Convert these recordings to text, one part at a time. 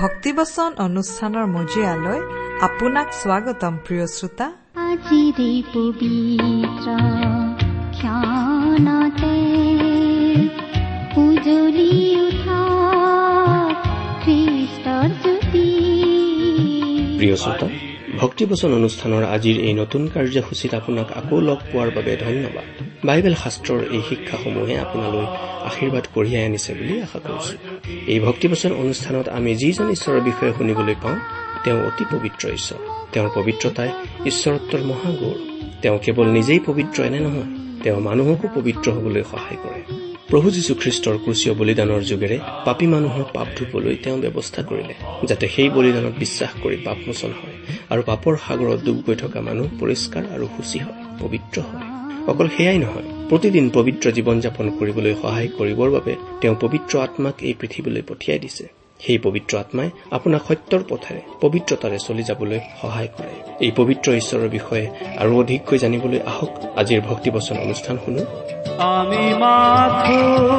ভক্তিবচন অনুষ্ঠানৰ মজিয়ালৈ আপোনাক স্বাগতম প্ৰিয় শ্ৰোতা। আজিৰে পবিত্ৰ উজলি উঠা খ্ৰীষ্টৰ জ্যোতি। প্ৰিয় শ্ৰোতা ভক্তিবচন অনুষ্ঠানৰ আজিৰ এই নতুন কাৰ্যসূচীত আপোনাক আকৌ লগ পোৱাৰ বাবে ধন্যবাদ। বাইবেল শাস্ত্ৰৰ এই শিক্ষাসমূহে আপোনালৈ আশীৰ্বাদ কঢ়িয়াই আনিছে বুলি আশা কৰিছো। এই ভক্তিবচন অনুষ্ঠানত আমি যিজন ঈশ্বৰৰ বিষয়ে শুনিবলৈ পাওঁ তেওঁ অতি পবিত্ৰ ঈশ্বৰ। তেওঁৰ পবিত্ৰতাই ঈশ্বৰত্বৰ মহাগৌৰ। তেওঁ কেৱল নিজেই পবিত্ৰ এনে নহয় তেওঁ মানুহকো পবিত্ৰ হবলৈ সহায় কৰে। প্ৰভু যীশুখ্ৰীষ্টৰ ক্ৰুচীয় বলিদানৰ যোগেৰে পাপী মানুহৰ পাপ ধুবলৈ তেওঁ ব্যৱস্থা কৰিলে যাতে সেই বলিদানত বিশ্বাস কৰি পাপমোচন হয় আৰু পাপৰ সাগৰত ডুব গৈ থকা মানুহ পৰিষ্কাৰ আৰু সূচী হয় পবিত্ৰ হয়। অকল সেয়াই নহয় প্ৰতিদিন পবিত্ৰ জীৱন যাপন কৰিবলৈ সহায় কৰিবৰ বাবে তেওঁ পবিত্ৰ আত্মাক এই পৃথিৱীলৈ পঠিয়াই দিছে। সেই পবিত্ৰ আত্মাই আপোনাক সত্যৰ পথেৰে পবিত্ৰতাৰে চলি যাবলৈ সহায় কৰে। এই পবিত্ৰ ঈশ্বৰৰ বিষয়ে আৰু অধিককৈ জানিবলৈ আহক। আজিৰ ভক্তিবচন অনুষ্ঠান শুনো। আমি মাথো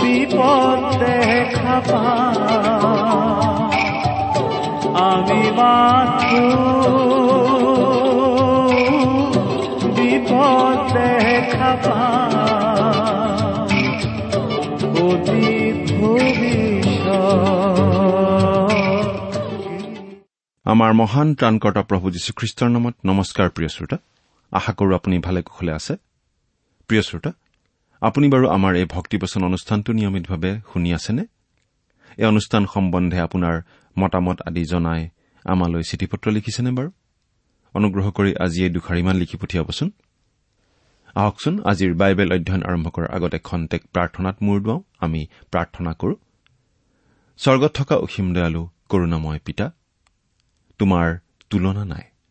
বিপদ। আমি বিপদ আমাৰ মহান ত্ৰাণকৰ্তা প্ৰভু যীশুখ্ৰীষ্টৰ নামত নমস্কাৰ প্ৰিয় শ্ৰোতা। আশা কৰো আপুনি ভালে কুশলে আছে। প্ৰিয় শ্ৰোতা আপুনি বাৰু আমাৰ এই ভক্তিবচন অনুষ্ঠানটো নিয়মিতভাৱে শুনি আছেনে? এই অনুষ্ঠান সম্বন্ধে আপোনাৰ মতামত আদি জনাই আমালৈ চিঠি পত্ৰ লিখিছেনে বাৰু? অনুগ্ৰহ কৰি আজি এই দুখাৰিমান লিখি পঠিয়াবচোন। আহকচোন আজিৰ বাইবেল অধ্যয়ন আৰম্ভ কৰাৰ আগতে খন্তেক প্ৰাৰ্থনাত মূৰ দুৱাওঁ। আমি প্ৰাৰ্থনা কৰো। স্বৰ্গত থকা অসীম দয়ালু কৰুণাময় পিতা তোমাৰ তুলনা নাই।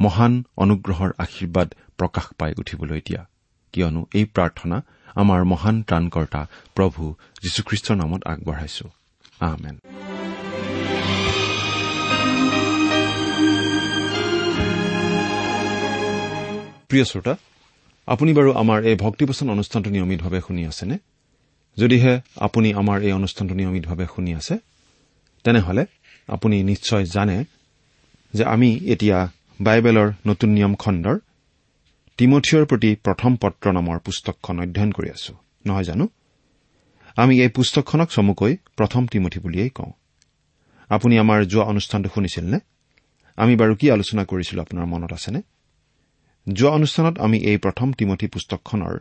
মহান অনুগ্ৰহৰ আশীৰ্বাদ প্ৰকাশ পাই উঠিবলৈ দিয়া। কিয়নো এই প্ৰাৰ্থনা আমাৰ মহান ত্ৰাণকৰ্তা প্ৰভু যীশুখ্ৰীষ্টৰ নামত আগবঢ়াইছো। আমেন। প্ৰিয় শ্ৰোতা আপুনি বাৰু আমাৰ এই ভক্তিপচন অনুষ্ঠানটো নিয়মিতভাৱে শুনি আছেনে? যদিহে আপুনি আমাৰ এই অনুষ্ঠানটো নিয়মিতভাৱে শুনি আছে তেনেহলে আপুনি নিশ্চয় জানে যে আমি এতিয়া বাইবেলৰ নতুন নিয়ম খণ্ডৰ তিমঠিয়ৰ প্ৰতি প্ৰথম পত্ৰ নামৰ পুস্তকখন অধ্যয়ন কৰি আছো। নহয় জানো? আমি এই পুস্তকখনক চমুকৈ প্ৰথম তিমঠি বুলিয়েই কওঁ। আপুনি আমাৰ যোৱা অনুষ্ঠানটো শুনিছিল নে আমি বাৰু কি আলোচনা কৰিছিলো আপোনাৰ মনত আছেনে? যোৱা অনুষ্ঠানত আমি এই প্ৰথম তিমঠি পুস্তকখনৰ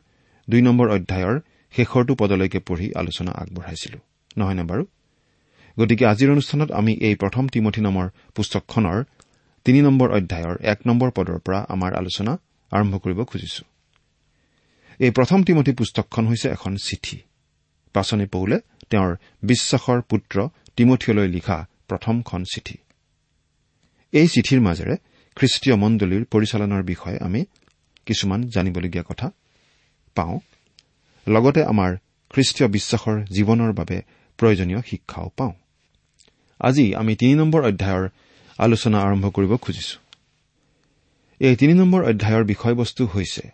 দুই নম্বৰ অধ্যায়ৰ শেষৰটো পদলৈকে পঢ়ি আলোচনা আগবঢ়াইছিলো। নহয়নে বাৰু? গতিকে আজিৰ অনুষ্ঠানত আমি এই প্ৰথম তিমঠি নামৰ পুস্তকখনৰ তিনি নম্বৰ অধ্যায়ৰ এক নম্বৰ পদৰ পৰা আমাৰ আলোচনা আৰম্ভ কৰিব খুজিছো। এই প্ৰথম তিমঠি পুস্তকখন হৈছে এখন চিঠি। পাচনি পৌলে তেওঁৰ বিশ্বাসৰ পুত্ৰ তিমঠিয়লৈ লিখা প্ৰথমখন চিঠি। এই চিঠিৰ মাজেৰে খ্ৰীষ্টীয় মণ্ডলীৰ পৰিচালনাৰ বিষয়ে আমি কিছুমান জানিবলগীয়া কথা পাওঁ। লগতে আমাৰ খ্ৰীষ্টীয় বিশ্বাসৰ জীৱনৰ বাবে প্ৰয়োজনীয় শিক্ষাও পাওঁ। আজি আমি তিনি নম্বৰ অধ্যায়ৰ আলোচনা আৰম্ভ কৰিব খুজিছো। এই তিনি নম্বৰ অধ্যায়ৰ বিষয়বস্তু হৈছে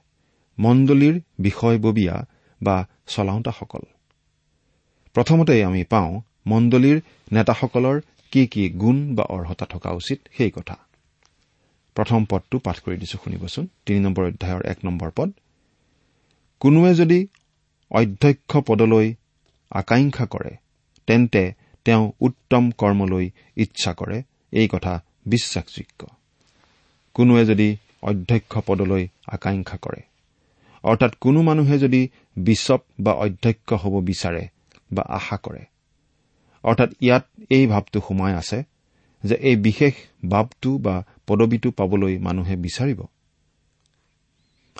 মণ্ডলীৰ বিষয়ববীয়া বা চলাওঁতাসকল। প্ৰথমতে আমি পাওঁ মণ্ডলীৰ নেতাসকলৰ কি কি গুণ বা অৰ্হতা থকা উচিত সেই কথা। প্ৰথম পদটো পাঠ কৰি দিছো শুনিবচোন। তিনি নম্বৰ অধ্যায়ৰ এক নম্বৰ পদ। কোনোৱে যদি অধ্যক্ষ পদলৈ আকাংক্ষা কৰে তেন্তে তেওঁ উত্তম কৰ্মলৈ ইচ্ছা কৰে এই কথা বিশ্বাসযোগ্য। কোনোৱে যদি অধ্যক্ষ পদলৈ আকাংক্ষা কৰে অৰ্থাৎ কোনো মানুহে যদি বিশ্বপ বা অধ্যক্ষ হ'ব বিচাৰে বা আশা কৰে অৰ্থাৎ ইয়াত এই ভাৱটো সোমাই আছে যে এই বিশেষ বাবটো বা পদবীটো পাবলৈ মানুহে বিচাৰিব।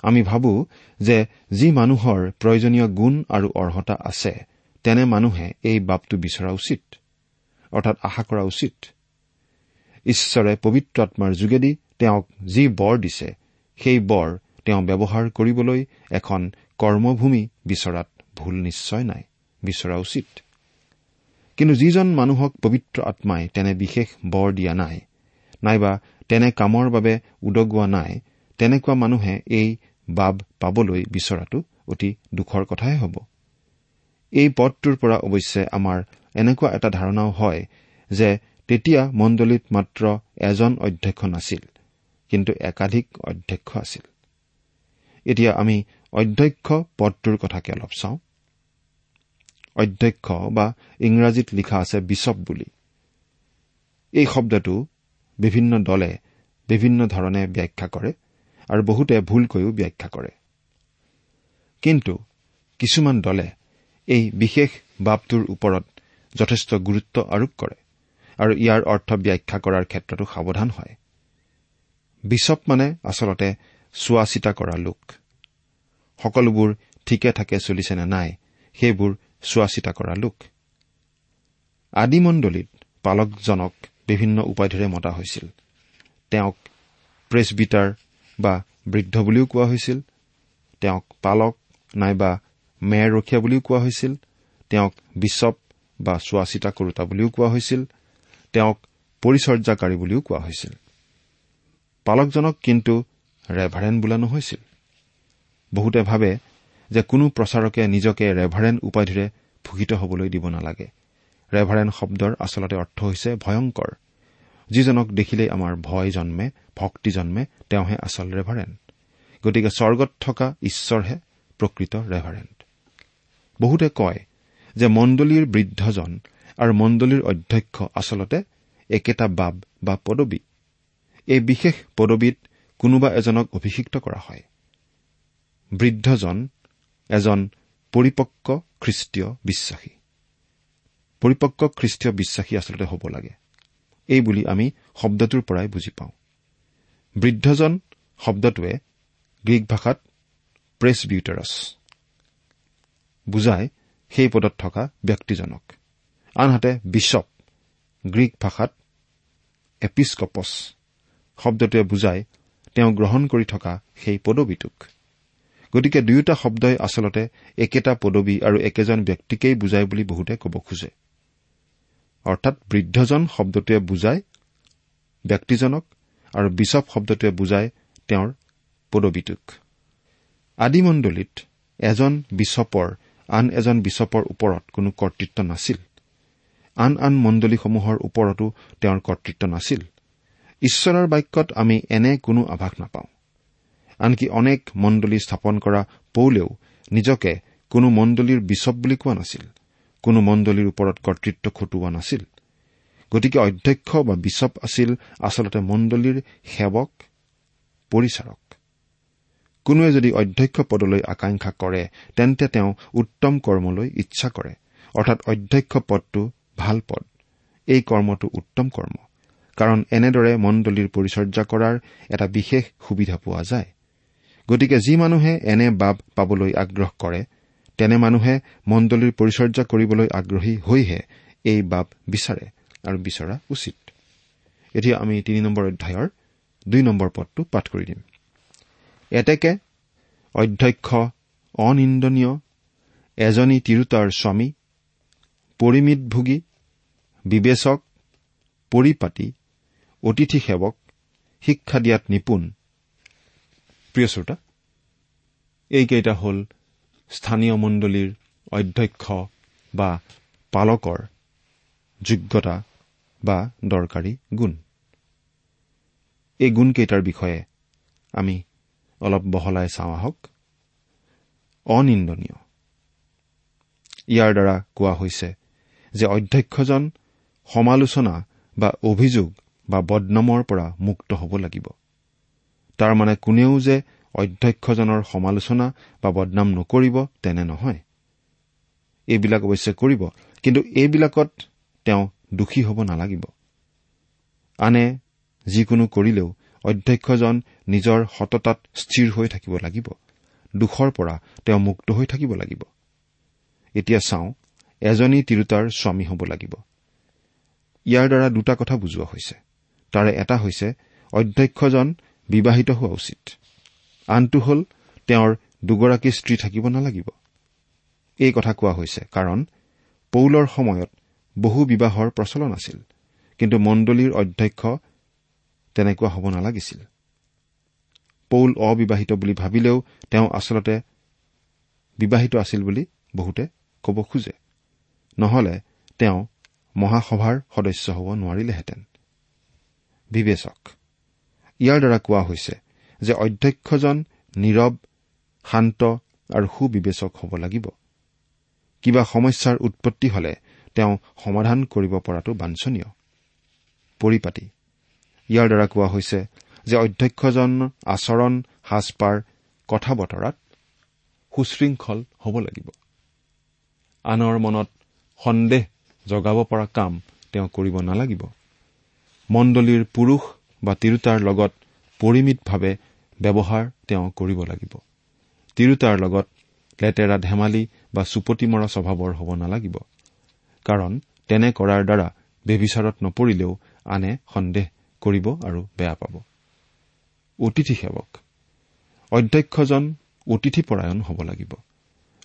আমি ভাবো যে যি মানুহৰ প্ৰয়োজনীয় গুণ আৰু অৰ্হতা আছে তেনে মানুহে এই বাবটো বিচৰা উচিত অৰ্থাৎ আশা কৰা উচিত। ঈশ্বৰে পবিত্ৰ আত্মাৰ যোগেদি তেওঁক যি বৰ দিছে সেই বৰ তেওঁ ব্যৱহাৰ কৰিবলৈ এখন কৰ্মভূমি বিচৰাত ভুল নিশ্চয় নাই বিচৰা উচিত। কিন্তু যিজন মানুহক পবিত্ৰ আত্মাই তেনে বিশেষ বৰ দিয়া নাই নাইবা তেনে কামৰ বাবে উদগোৱা নাই তেনেকুৱা মানুহে এই বাব পাবলৈ বিচৰাটো অতি দুখৰ কথাহে হ'ব। এই পদটোৰ পৰা অৱশ্যে আমাৰ এনেকুৱা এটা ধাৰণাও হয় যে তেতিয়া মণ্ডলীত মাত্ৰ এজন অধ্যক্ষ নাছিল কিন্তু একাধিক অধ্যক্ষ আছিল। এতিয়া আমি অধ্যক্ষ পদটোৰ কথাকে অলপ চাওঁ। অধ্যক্ষ বা ইংৰাজীত লিখা আছে বিশ্বপ বুলি। এই শব্দটো বিভিন্ন দলে বিভিন্ন ধৰণে ব্যাখ্যা কৰে আৰু বহুতে ভুলকৈও ব্যাখ্যা কৰে। কিন্তু কিছুমান দলে এই বিশেষ বাবটোৰ ওপৰত যথেষ্ট গুৰুত্ব আৰোপ কৰে। আৰু ইয়াৰ অৰ্থ ব্যাখ্যা কৰাৰ ক্ষেত্ৰতো সাৱধান হয়। বিশ্বপ মানে আচলতে চোৱা চিতা কৰা লোক। সকলোবোৰ ঠিকে থাকে চলিছে নে নাই সেইবোৰ চোৱা চিতা কৰা লোক। আদিমণ্ডলীত পালকজনক বিভিন্ন উপাধিৰে মতা হৈছিল। তেওঁক প্ৰেছবিটাৰ বা বৃদ্ধ বুলিও কোৱা হৈছিল। তেওঁক পালক নাইবা মেৰ ৰখীয়া বুলিও কোৱা হৈছিল। তেওঁক বিশ্বপ বা চোৱা চিতা কৰোতা বুলিও কোৱা হৈছিল। তেওঁক পৰিচৰ্যাকাৰী বুলিও কোৱা হৈছিল। পালকজনক কিন্তু ৰেভাৰেণ্ড বোলা নহৈছিল। বহুতে ভাবে যে কোনো প্ৰচাৰকে নিজকে ৰেভাৰেণ্ড উপাধিৰে ভূষিত হবলৈ দিব নালাগে। ৰেভাৰেণ্ড শব্দৰ আচলতে অৰ্থ হৈছে ভয়ংকৰ। যিজনক দেখিলেই আমাৰ ভয় জন্মে ভক্তি জন্মে তেওঁহে আচল ৰেভাৰেণ্ড। গতিকে স্বৰ্গত থকা ঈশ্বৰহে প্ৰকৃত ৰেভাৰেণ্ড। বহুতে কয় যে মণ্ডলীৰ বৃদ্ধজন আৰু মণ্ডলীৰ অধ্যক্ষ আচলতে একেটা বাব বা পদবী। এই বিশেষ পদবীত কোনোবা এজনক অভিষিক্ত কৰা হয়। বৃদ্ধজন এজন পৰিপক্ক খ্ৰীষ্টীয় বিশ্বাসী। পৰিপক্ক খ্ৰীষ্টীয় বিশ্বাসী আচলতে হ'ব লাগে। এই বুলি আমি শব্দটোৰ পৰাই বুজি পাওঁ। বৃদ্ধজন শব্দটোৱে গ্ৰীক ভাষাত প্ৰেছ বিউটাৰাছ বুজাই সেই পদত থকা ব্যক্তিজনক। আনহাতে বিশ্বপ গ্ৰীক ভাষাত এপিস্কপছ শব্দটোৱে বুজাই তেওঁ গ্ৰহণ কৰি থকা সেই পদবীটোক। গতিকে দুয়োটা শব্দই আচলতে একেটা পদবী আৰু একেজন ব্যক্তিকেই বুজায় বুলি বহুতে ক'ব খোজে। অৰ্থাৎ বৃদ্ধজন শব্দটোৱে বুজায় ব্যক্তিজনক আৰু বিচপ শব্দটোৱে বুজায় তেওঁৰ পদবীটোক। আদিমণ্ডলীত এজন বিচপৰ আন এজন বিচপৰ ওপৰত কোনো কৰ্তৃত্ব নাছিল। আন আন মণ্ডলীসমূহৰ ওপৰতো তেওঁৰ কৰ্তৃত্ব নাছিল। ঈশ্বৰৰ বাক্যত আমি এনে কোনো আভাস নাপাওঁ। আনকি অনেক মণ্ডলী স্থাপন কৰা পৌলেও নিজকে কোনো মণ্ডলীৰ বিচপ বুলি কোৱা নাছিল। কোনো মণ্ডলীৰ ওপৰত কৰ্তৃত্ব খটুওৱা নাছিল। গতিকে অধ্যক্ষ বা বিচপ আছিল আচলতে মণ্ডলীৰ সেৱক পৰিচাৰক। কোনোৱে যদি অধ্যক্ষ পদলৈ আকাংক্ষা কৰে তেন্তে তেওঁ উত্তম কৰ্মলৈ ইচ্ছা কৰে। অৰ্থাৎ অধ্যক্ষ পদটো ভাল পদ। এই কৰ্মটো উত্তম কৰ্ম কাৰণ এনেদৰে মণ্ডলীৰ পৰিচৰ্যা কৰাৰ এটা বিশেষ সুবিধা পোৱা যায়। গতিকে যি মানুহে এনে বাব পাবলৈ আগ্ৰহ কৰে তেনে মানুহে মণ্ডলীৰ পৰিচৰ্যা কৰিবলৈ আগ্ৰহী হৈহে এই বাব বিচাৰে আৰু বিচৰা উচিত। এতিয়া আমি তিনি নম্বৰ অধ্যায়ৰ দুই নম্বৰ পদটো পাঠ কৰি দিম। এতেকে অধ্যক্ষ অনিন্দনীয় এজনী তিৰোতাৰ স্বামী পৰিমিতভোগী বিবেচক পৰিপাতি অতিথি সেৱক শিক্ষা দিয়াত নিপুণ। প্ৰিয় শ্ৰোতা এইকেইটা হ'ল স্থানীয় মণ্ডলীৰ অধ্যক্ষ বা পালকৰ যোগ্যতা বা দৰকাৰী গুণ। এই গুণকেইটাৰ বিষয়ে আমি অলপ বহলাই চাওঁ আহক। অনিন্দনীয়। ইয়াৰ দ্বাৰা কোৱা হৈছে যে অধ্যক্ষজন সমালোচনা বা অভিযোগ বা বদনামৰ পৰা মুক্ত হ'ব লাগিব। তাৰমানে কোনেও যে অধ্যক্ষজনৰ সমালোচনা বা বদনাম নকৰিব তেনে নহয়। এইবিলাক অৱশ্যে কৰিব কিন্তু এইবিলাকত তেওঁ দোষী হ'ব নালাগিব। আনে যিকোনো কৰিলেও অধ্যক্ষজন নিজৰ সততাত স্থিৰ হৈ থাকিব লাগিব। দোষৰ পৰা তেওঁ মুক্ত হৈ থাকিব লাগিব। এতিয়া চাওঁ এজনী তিৰোতাৰ স্বামী হ'ব লাগিব। ইয়াৰ দ্বাৰা দুটা কথা বুজোৱা হৈছে। তাৰে এটা হৈছে অধ্যক্ষজন বিবাহিত হোৱা উচিত। আনটো হ'ল তেওঁৰ দুগৰাকী স্ত্ৰী থাকিব নালাগিব। এই কথা কোৱা হৈছে কাৰণ পৌলৰ সময়ত বহু বিবাহৰ প্ৰচলন আছিল কিন্তু মণ্ডলীৰ অধ্যক্ষ তেনেকুৱা হ'ব নালাগিছিল। পৌল অবিবাহিত বুলি ভাবিলেও তেওঁ আচলতে বিবাহিত আছিল বুলি বহুতে ক'ব খোজে। নহলে তেওঁ মহাসভাৰ সদস্য হ'ব নোৱাৰিলেহেঁতেন। বিবেচক ইয়াৰ দ্বাৰা কোৱা হৈছে যে অধ্যক্ষজন নীৰৱ শান্ত আৰু সুবিবেচক হ'ব লাগিব। কিবা সমস্যাৰ উৎপত্তি হলে তেওঁ সমাধান কৰিব পৰাটো বাঞ্ছনীয়। পৰিপাতি ইয়াৰ দ্বাৰা কোৱা হৈছে যে অধ্যক্ষজন আচৰণ সাজপাৰ কথা বতৰাত সুশৃংখল হ'ব লাগিব। আনৰ মনত সন্দেহ জগাব পৰা কাম তেওঁ কৰিব নালাগিব। মণ্ডলীৰ পুৰুষ বা তিৰোতাৰ লগত পৰিমিতভাৱে ব্যৱহাৰ তেওঁ কৰিব লাগিব। তিৰোতাৰ লগত লেতেৰা ধেমালি বা চুপতি মৰা স্বভাৱৰ হ'ব নালাগিব। কাৰণ তেনে কৰাৰ দ্বাৰা বেবিচাৰত নপৰিলেও আনে সন্দেহ কৰিব আৰু বেয়া পাব। অতিথি সেৱক অধ্যক্ষজন অতিথিপৰায়ণ হ'ব লাগিব।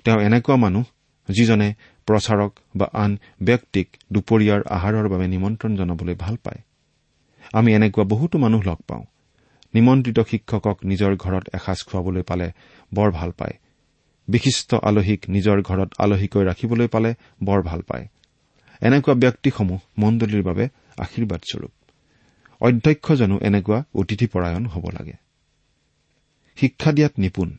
তেওঁ এনেকুৱা মানুহ যিজনে প্ৰচাৰক বা আন ব্যক্তিক দুপৰীয়াৰ আহাৰৰ বাবে নিমন্ত্ৰণ জনাবলৈ ভাল পায়। আমি এনেকুৱা বহুতো মানুহ লগ পাওঁ। নিমন্ত্ৰিত শিক্ষকক নিজৰ ঘৰত এসাঁজ খুৱাবলৈ পালে বৰ ভাল পায়। বিশিষ্ট আলহীক নিজৰ ঘৰত আলহীকৈ ৰাখিবলৈ পালে বৰ ভাল পায়। এনেকুৱা ব্যক্তিসমূহ মণ্ডলীৰ বাবে আশীৰ্বাদস্বৰূপ। অধ্যক্ষজনো এনেকুৱা অতিথিপৰায়ণ হ'ব লাগে। শিক্ষা দিয়াত নিপুণ।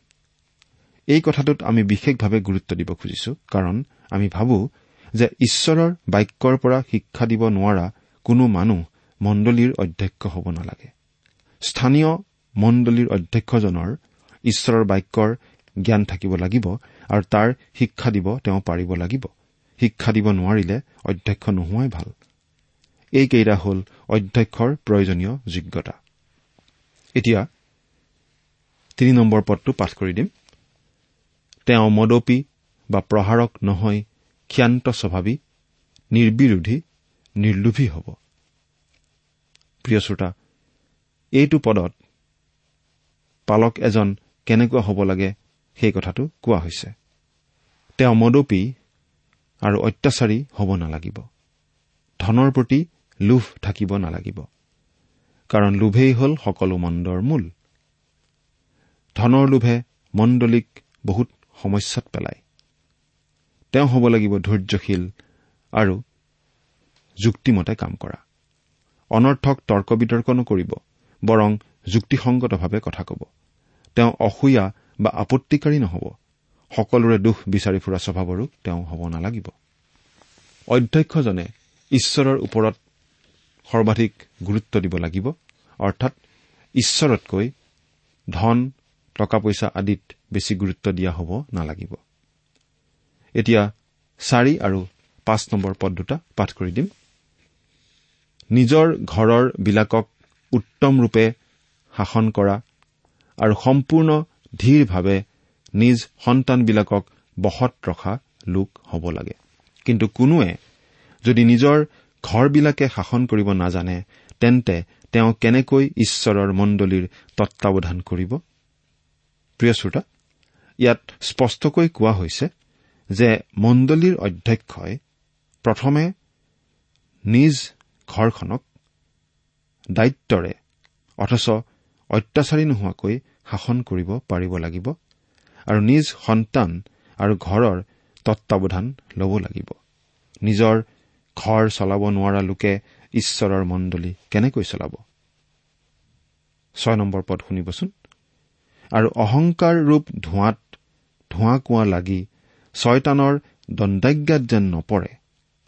এই কথাটোত আমি বিশেষভাৱে গুৰুত্ব দিব খুজিছো কাৰণ আমি ভাবো যে ঈশ্বৰৰ বাক্যৰ পৰা শিক্ষা দিব নোৱাৰা কোনো মানুহ মণ্ডলীৰ অধ্যক্ষ হ'ব নালাগে। স্থানীয় মণ্ডলীৰ অধ্যক্ষজনৰ ঈশ্বৰৰ বাক্যৰ জ্ঞান থাকিব লাগিব আৰু তাৰ শিক্ষা দিব তেওঁ পাৰিব লাগিব। শিক্ষা দিব নোৱাৰিলে অধ্যক্ষ নোহোৱাই ভাল। এইকেইটা হ'ল অধ্যক্ষৰ প্ৰয়োজনীয় যোগ্যতা। এতিয়া তেওঁ মদপী বা প্ৰহাৰক নহয় ক্ষান্ত স্বভাৱী নিৰ্বিৰোধী নিৰ্লোভী হ'ব। প্ৰিয় শ্ৰোতা এইটো পদত পালক এজন কেনেকুৱা হ'ব লাগে সেই কথাটো কোৱা হৈছে। তেওঁ মদপী আৰু অত্যাচাৰী হ'ব নালাগিব। ধনৰ প্ৰতি লোভ থাকিব নালাগিব। কাৰণ লোভেই হ'ল সকলো মন্দৰ মূল। ধনৰ লোভে মণ্ডলীক বহুত সমস্যাত পেলায়। তেওঁ হ'ব লাগিব ধৈৰ্যশীল আৰু যুক্তিমতে কাম কৰা। অনৰ্থক তৰ্ক বিতৰ্ক নকৰিব বৰং যুক্তিসংগতভাৱে কথা ক'ব। তেওঁ অসূয়া বা আপত্তিকাৰী নহ'ব। সকলোৰে দুখ বিচাৰি ফুৰা স্বভাৱৰো তেওঁ হ'ব নালাগিব। অধ্যক্ষজনে ঈশ্বৰৰ ওপৰত সৰ্বাধিক গুৰুত্ব দিব লাগিব অৰ্থাৎ ঈশ্বৰতকৈ ধন টকা পইচা আদিত বেছি গুৰুত্ব দিয়া হ'ব নালাগিব। এতিয়া চাৰি আৰু পাঁচ নম্বৰ পদ দুটা পাঠ কৰি দিম। নিজৰ ঘৰৰ বিলাকক উত্তম ৰূপে শাসন কৰা আৰু সম্পূৰ্ণ ধীৰভাৱে নিজ সন্তানবিলাকক বহত ৰখা লোক হ'ব লাগে। কিন্তু কোনোৱে যদি নিজৰ ঘৰবিলাকে শাসন কৰিব নাজানে তেন্তে তেওঁ কেনেকৈ ঈশ্বৰৰ মণ্ডলীৰ তত্বাৱধান কৰিব? প্ৰিয় শ্ৰোতা ইয়াত স্পষ্টকৈ কোৱা হৈছে যে মণ্ডলীৰ অধ্যক্ষই প্ৰথমে নিজ ঘৰখনক দায়িত্বৰে অথচ অত্যাচাৰী নোহোৱাকৈ শাসন কৰিব পাৰিব লাগিব আৰু নিজ সন্তান আৰু ঘৰৰ তত্বাৱধান ল'ব লাগিব। নিজৰ ঘৰ চলাব নোৱাৰা লোকে ঈশ্বৰৰ মণ্ডলী কেনেকৈ চলাব? ছয় নম্বৰ পদ শুনিবচোন। আৰু অহংকাৰ ৰূপ ধোঁৱাত ধোঁৱা কোৱা লাগি ছয়তানৰ দণ্ডাজ্ঞাত যেন নপৰে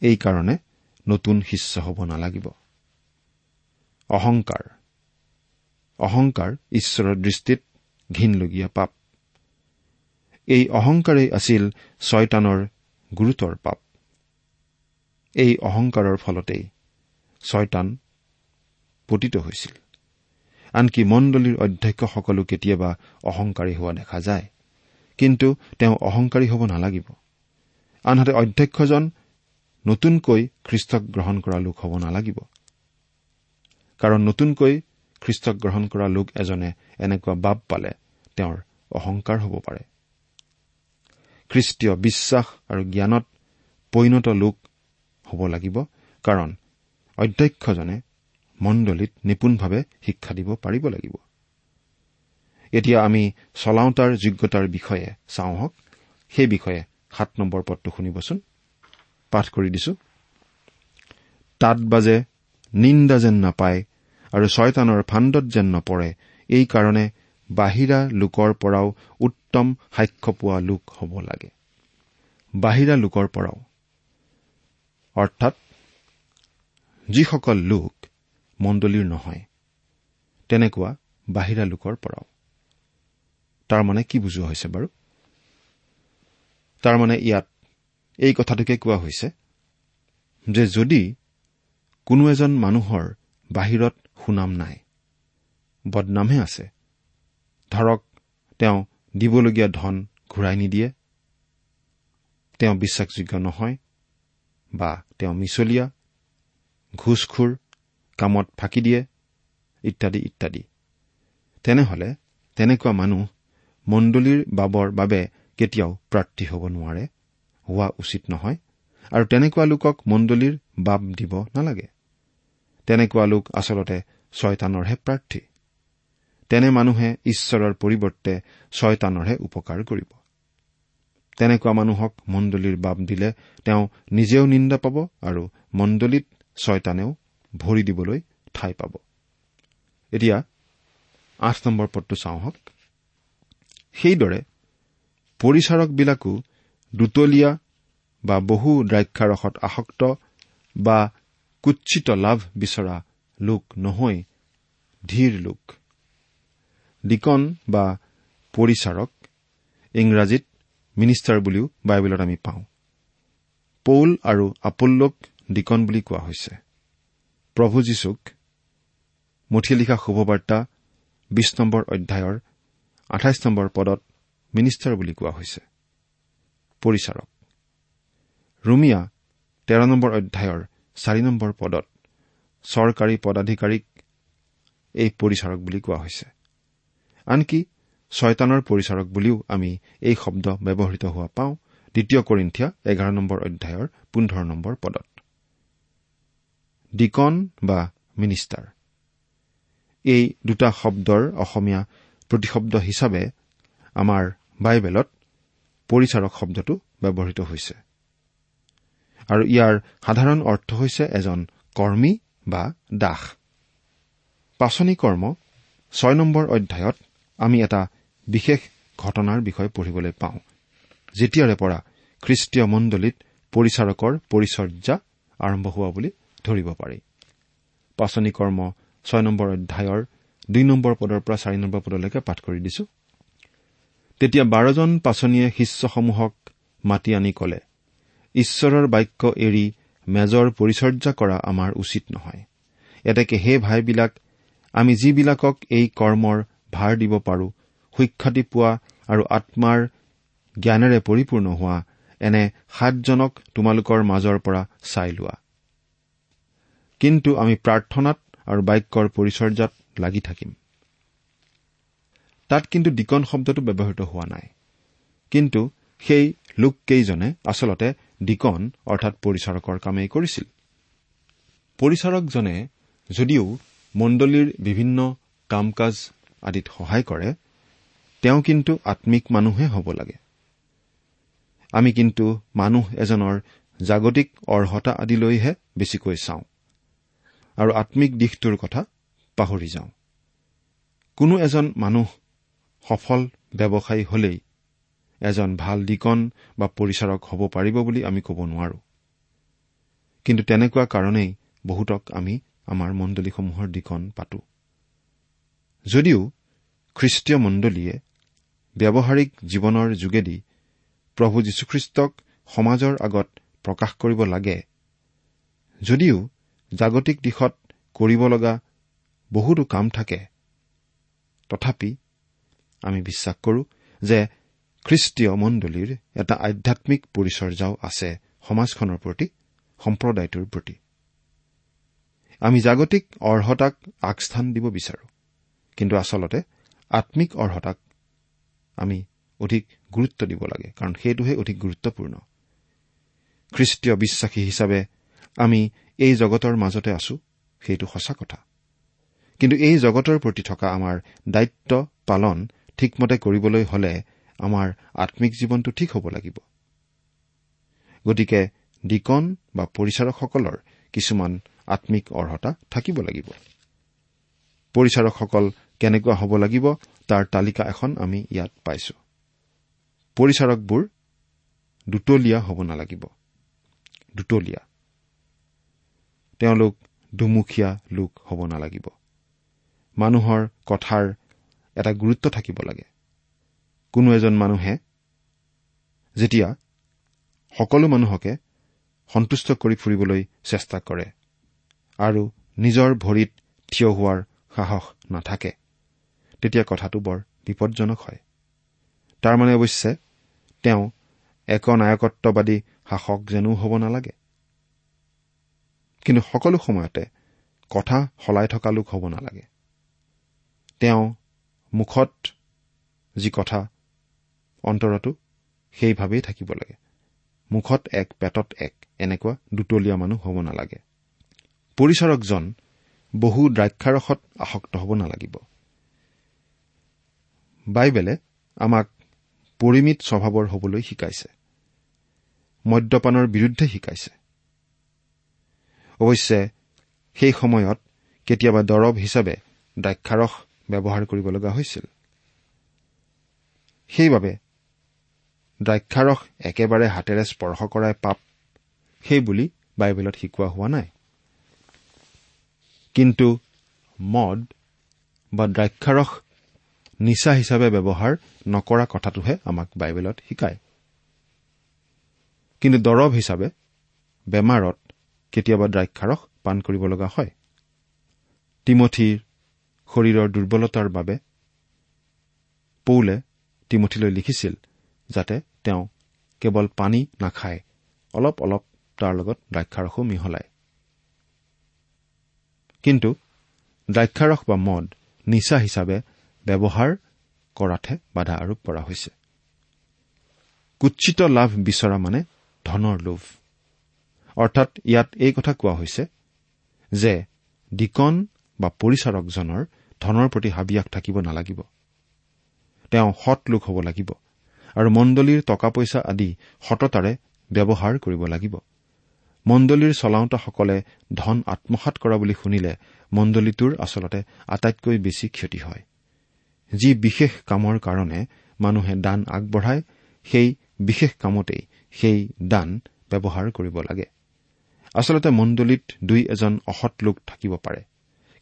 এইকাৰণে নতুন শিষ্য হ'ব নালাগিব। অহংকাৰ। অহংকাৰ ঈশ্বৰৰ দৃষ্টিত ঘীনলগীয়া পাপ। এই অহংকাৰেই আছিল ছয়তানৰ গুৰুতৰ পাপ। এই অহংকাৰৰ ফলতেই ছয়তান পতিত হৈছিল। আনকি মণ্ডলীৰ অধ্যক্ষসকলো কেতিয়াবা অহংকাৰী হোৱা দেখা যায়। কিন্তু তেওঁ অহংকাৰী হ'ব নালাগিব। আনহাতে অধ্যক্ষজন নতুনকৈ খ্ৰীষ্টক গ্ৰহণ কৰা লোক হ'ব নালাগিব। কাৰণ নতুনকৈ খ্ৰীষ্টক গ্ৰহণ কৰা লোক এজনে এনেকুৱা বাব পালে তেওঁৰ অহংকাৰ হ'ব পাৰে। খ্ৰীষ্টীয় বিশ্বাস আৰু জ্ঞানত পৰিণত লোক হ'ব লাগিব কাৰণ অধ্যক্ষজনে মণ্ডলীত নিপুণভাৱে শিক্ষা দিব পাৰিব লাগিব। এতিয়া আমি চলাওঁতাৰ যোগ্যতাৰ বিষয়ে চাওঁ হওক। সেই বিষয়ে সাত নম্বৰ পদটো শুনিবচোন। পাঠ কৰি দিছো। তাত বাজে নিন্দা যেন নাপায় আৰু ছয়তানৰ ফাণ্ডত যেন নপৰে এইকাৰণে বাহিৰা লোকৰ পৰাও উত্তম সাক্ষ্য পোৱা লোক হ'ব লাগে। বাহিৰা লোকৰ পৰাও। অৰ্থাৎ যিসকল লোক মণ্ডলীৰ নহয় তেনেকুৱা বাহিৰা লোকৰ পৰাও। তাৰমানে কি বুজোৱা হৈছে বাৰু? তাৰমানে ইয়াত এই কথাটোকে কোৱা হৈছে যে যদি কোনো এজন মানুহৰ বাহিৰত সুনাম নাই বদনামহে আছে ধৰক তেওঁ দিবলগীয়া ধন ঘূৰাই নিদিয়ে তেওঁ বিশ্বাসযোগ্য নহয় বা তেওঁ মিছলীয়া ঘোচখোৰ কামত ফাঁকি দিয়ে ইত্যাদি ইত্যাদি। তেনেহলে তেনেকুৱা মানুহ মণ্ডলীৰ বাবৰ বাবে কেতিয়াও প্ৰাৰ্থী হ'ব নোৱাৰে হোৱা উচিত নহয়। আৰু তেনেকুৱা লোকক মণ্ডলীৰ বাব দিব নালাগে। তেনেকুৱা লোক আচলতে ছয়তানৰহে প্ৰাৰ্থী। তেনে মানুহে ঈশ্বৰৰ পৰিৱৰ্তে ছয়তানৰহে উপকাৰ কৰিব। তেনেকুৱা মানুহক মণ্ডলীৰ বাব দিলে তেওঁ নিজেও নিন্দা পাব আৰু মণ্ডলীত ছয়তানেও ভৰি দিবলৈ ঠাই পাব। এতিয়া আঠ নম্বৰ পদটো চাওঁ হওক সেইদৰে পৰিচাৰকবিলাকো দুতলীয়া বা বহু দ্ৰাক্ষাৰসত আসক্ত বা কুৎসিত লাভ বিচৰা লোক নহৈ ধীৰ লোক। ডিকন বা পৰিচাৰক ইংৰাজীত মিনিষ্টাৰ বুলিও বাইবেলত আমি পাওঁ। পৌল আৰু আপল্লোক ডিকন বুলি কোৱা হৈছে। প্ৰভু যীশুক মুঠিয়ে লিখা শুভবাৰ্তা বিশ নম্বৰ অধ্যায়ৰ আঠাইছ নম্বৰ পদত মিনিষ্টাৰ বুলি কোৱা হৈছে। পৰিচাৰক। ৰুমিয়া তেৰ নম্বৰ অধ্যায়ৰ চাৰি নম্বৰ পদত চৰকাৰী পদাধিকাৰীক এই পৰিচাৰক বুলি কোৱা হৈছে। আনকি ছয়তানৰ পৰিচাৰক বুলিও আমি এই শব্দ ব্যৱহৃত হোৱা পাওঁ। দ্বিতীয় কৰিন্ঠিয়া এঘাৰ নম্বৰ অধ্যায়ৰ পোন্ধৰ নম্বৰ পদত। ডিকন বা মিনিষ্টাৰ এই দুটা শব্দৰ অসমীয়া প্ৰতিশব্দ হিচাপে আমাৰ বাইবেলত পৰিচাৰক শব্দটো ব্যৱহৃত হৈছে। আৰু ইয়াৰ সাধাৰণ অৰ্থ হৈছে এজন কৰ্মী বা দাস। পাচনি কৰ্ম ছয় নম্বৰ অধ্যায়ত আমি এটা বিশেষ ঘটনাৰ বিষয়ে পঢ়িবলৈ পাওঁ যেতিয়াৰে পৰা খ্ৰীষ্টীয় মণ্ডলীত পৰিচাৰকৰ পৰিচৰ্যা আৰম্ভ হোৱা বুলি ধৰিব পাৰি। পাচনি কৰ্ম ছয় নম্বৰ অধ্যায়ৰ দুই নম্বৰ পদৰ পৰা চাৰি নম্বৰ পদলৈকে পাঠ কৰি দিছো। তেতিয়া বাৰজন পাচনিয়ে শিষ্যসমূহক মাতি আনি কলে ঈশ্বৰৰ বাক্য এৰি মেজৰ পৰিচৰ্যা কৰা আমাৰ উচিত নহয়। এতেকে সেই ভাইবিলাক আমি যিবিলাকক এই কৰ্মৰ ভাৰ দিব পাৰো সুখ্যাতি পোৱা আৰু আত্মাৰ জ্ঞানেৰে পৰিপূৰ্ণ হোৱা এনে সাতজনক তোমালোকৰ মাজৰ পৰা চাই লোৱা। কিন্তু আমি প্ৰাৰ্থনাত আৰু বাক্যৰ পৰিচৰ্যাত লাগি থাকিম। তাত কিন্তু ডিকন শব্দটো ব্যৱহৃত হোৱা নাই। কিন্তু সেই লোককেইজনে আচলতে ডিকন অৰ্থাৎ পৰিচাৰকৰ কামেই কৰিছিল। পৰিচাৰকজনে যদিও মণ্ডলীৰ বিভিন্ন কাম কাজ আদিত সহায় কৰে তেওঁ কিন্তু আম্মিক মানুহে হ'ব লাগে। আমি কিন্তু মানুহ এজনৰ জাগতিক অৰ্হতা আদিলৈহে বেছিকৈ চাওঁ। আৰু আম্মিক দিশটোৰ কথা পাহৰি যাওঁ। কোনো এজন মানুহ সফল ব্যৱসায়ী হলেই এজন ভাল ডিকন বা পৰিচাৰক হ'ব পাৰিব বুলি আমি ক'ব নোৱাৰো। কিন্তু তেনেকুৱা কাৰণেই বহুতক আমি আমাৰ মণ্ডলীসমূহৰ ডিকন পাতো। যদিও খ্ৰীষ্টীয় মণ্ডলীয়ে ব্যৱহাৰিক জীৱনৰ যোগেদি প্ৰভু যীশুখ্ৰীষ্টক সমাজৰ আগত প্ৰকাশ কৰিব লাগে যদিও জাগতিক দিশত কৰিব লগা বহুতো কাম থাকে। তথাপি আমি বিশ্বাস কৰো যে খ্ৰীষ্টীয় মণ্ডলীৰ এটা আধ্যামিক পৰিচৰ্যাও আছে সমাজখনৰ প্ৰতি সম্প্ৰদায়টোৰ প্ৰতি। আমি জাগতিক অৰ্হতাক আগস্থান দিব বিচাৰো কিন্তু আচলতে আম্মিক অৰ্হতাক আমি অধিক গুৰুত্ব দিব লাগে কাৰণ সেইটোহে অধিক গুৰুত্বপূৰ্ণ। খ্ৰীষ্টীয় বিশ্বাসী হিচাপে আমি এই জগতৰ মাজতে আছো সেইটো সঁচা কথা। কিন্তু এই জগতৰ প্ৰতি থকা আমাৰ দায়িত্ব পালন ঠিকমতে কৰিবলৈ হলে আমাৰ আম্মিক জীৱনটো ঠিক হ'ব লাগিব। গতিকে ডিকন বা পৰিচাৰকসকলৰ কিছুমান আম্মিক অৰ্হতা থাকিব লাগিব। পৰিচাৰকসকল কেনেকুৱা হ'ব লাগিব তাৰ তালিকা এখন আমি ইয়াত পাইছো। পৰিচাৰকবোৰ দুতলীয়া হ'ব নালাগিব। তেওঁলোক দুমুখীয়া লোক হ'ব নালাগিব। মানুহৰ কথাৰ এটা গুৰুত্ব থাকিব লাগে। কোনো এজন মানুহে যেতিয়া সকলো মানুহকে সন্তুষ্ট কৰি ফুৰিবলৈ চেষ্টা কৰে আৰু নিজৰ ভৰিত থিয় হোৱাৰ সাহস নাথাকে তেতিয়া কথাটো বৰ বিপদজনক হয়। তাৰমানে অৱশ্যে তেওঁ একনায়কত্ববাদী শাসক যেনো হ'ব নালাগে। কিন্তু সকলো সময়তে কথা সলাই থকা লোক হ'ব নালাগে। তেওঁ মুখত যি কথা অন্তৰতো সেইভাৱেই থাকিব লাগে। মুখত এক পেটত এক এনেকুৱা দুতলীয়া মানুহ হ'ব নালাগে। পৰিচাৰকজন বহু দ্ৰাক্ষাৰসত আসক্ত হ'ব নালাগিব। বাইবেলে আমাক পৰিমিত স্বভাৱৰ হবলৈ শিকাইছে। মদ্যপানৰ বিৰুদ্ধে শিকাইছে। অৱশ্যে সেই সময়ত কেতিয়াবা দৰৱ হিচাপে দ্ৰাক্ষাৰস ব্যৱহাৰ কৰিব লগা হৈছিল। সেইবাবে দ্ৰাক্ষাৰস একেবাৰে হাতেৰে স্পৰ্শ কৰাই পাপ সেই বুলি বাইবেলত শিকোৱা হোৱা নাই। কিন্তু মদ বা দ্ৰাক্ষাৰস নিচা হিচাপে ব্যৱহাৰ নকৰা কথাটোহে আমাক বাইবেলত শিকায়। কিন্তু দৰৱ হিচাপে বেমাৰত কেতিয়াবা দ্ৰাক্ষাৰস পাণ কৰিব লগা হয়। তিমঠীৰ শৰীৰৰ দুৰ্বলতাৰ বাবে পৌলে তিমঠিলৈ লিখিছিল যাতে তেওঁ কেৱল পানী নাখায় অলপ অলপ তাৰ লগত দ্ৰাক্ষাৰসো মিহলায় কিন্তু দ্ৰাক্ষাৰস বা মদ নিচা হিচাপে ব্যৱহাৰ কৰাতহে বাধা আৰোপ কৰা হৈছে। কুৎচিত লাভ বিচৰা মানে ধনৰ লোভ। অৰ্থাৎ ইয়াত এই কথা কোৱা হৈছে যে ডিকন বা পৰিচাৰকজনৰ ধনৰ প্ৰতি হাবিয়াস থাকিব নালাগিব। তেওঁ সৎ লোক হ'ব লাগিব আৰু মণ্ডলীৰ টকা পইচা আদি সততাৰে ব্যৱহাৰ কৰিব লাগিব। মণ্ডলীৰ চলাওঁতাসকলে ধন আত্মসাত কৰা বুলি শুনিলে মণ্ডলীটোৰ আচলতে আটাইতকৈ বেছি ক্ষতি হয়। যি বিশেষ কামৰ কাৰণে মানুহে দান আগবঢ়ায় সেই বিশেষ কামতেই সেই দান ব্যৱহাৰ কৰিব লাগে। আচলতে মণ্ডলীত দুই এজন অসৎ লোক থাকিব পাৰে।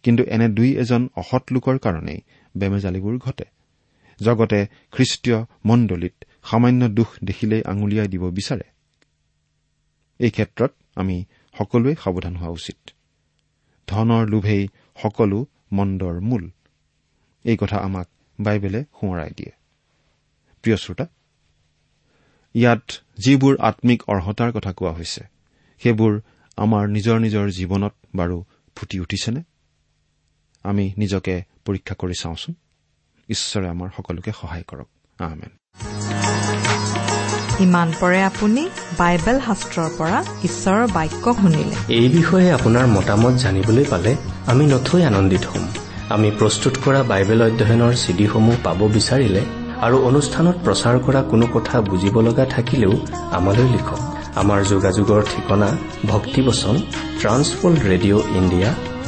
কিন্তু এনে দুই এজন অসৎ লোকৰ কাৰণেই বেমেজালিবোৰ ঘটে। জগতে খ্ৰীষ্টীয় মণ্ডলীত সামান্য দুখ দেখিলেই আঙুলিয়াই দিব বিচাৰে। এই ক্ষেত্ৰত আমি সকলোৱে সাৱধান হোৱা উচিত। ধনৰ লোভেই সকলো মন্দৰ মূল। এই কথা আমাক বাইবেলে সোঁৱৰাই দিয়ে। প্ৰিয় শ্ৰোতা ইয়াত যিবোৰ আম্মিক অৰ্হতাৰ কথা কোৱা হৈছে সেইবোৰ আমাৰ নিজৰ নিজৰ জীৱনত বাৰু ফুটি উঠিছেনে? আমি নিজকে পৰীক্ষা কৰি চাওঁচোন। ঈশ্বৰে আমাৰ সকলোকে সহায় কৰক। আহমেন ইমান পৰে আপুনি বাইবেল শাস্ত্ৰৰ পৰা ঈশ্বৰৰ বাক্য শুনিলে। এই বিষয়ে আপোনাৰ মতামত জানিবলৈ পালে আমি নথৈ আনন্দিত হ'ম। আমি প্ৰস্তুত কৰা বাইবেল অধ্যয়নৰ চিডিসমূহ পাব বিচাৰিলে আৰু অনুষ্ঠানত প্ৰচাৰ কৰা কোনো কথা বুজিব লগা থাকিলেও আমালৈ লিখক। আমাৰ যোগাযোগৰ ঠিকনা ভক্তিবচন Trans World radio India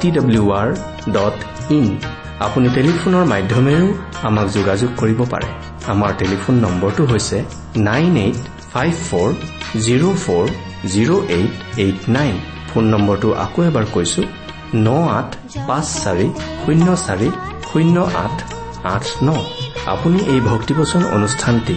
T W R dot in আপুনি টেলিফোনৰ মাধ্যমেৰেও আমাক যোগাযোগ কৰিব পাৰে। আমাৰ টেলিফোন নম্বৰটো হৈছে nine eight five four zero' four zero' eight eight nine. Phone নম্বৰটো আকৌ এবাৰ কৈছো ন আঠ পাঁচ চাৰি শূন্য চাৰি শূন্য আঠ আঠ ন। আপুনি এই ভক্তিবচন অনুষ্ঠানটি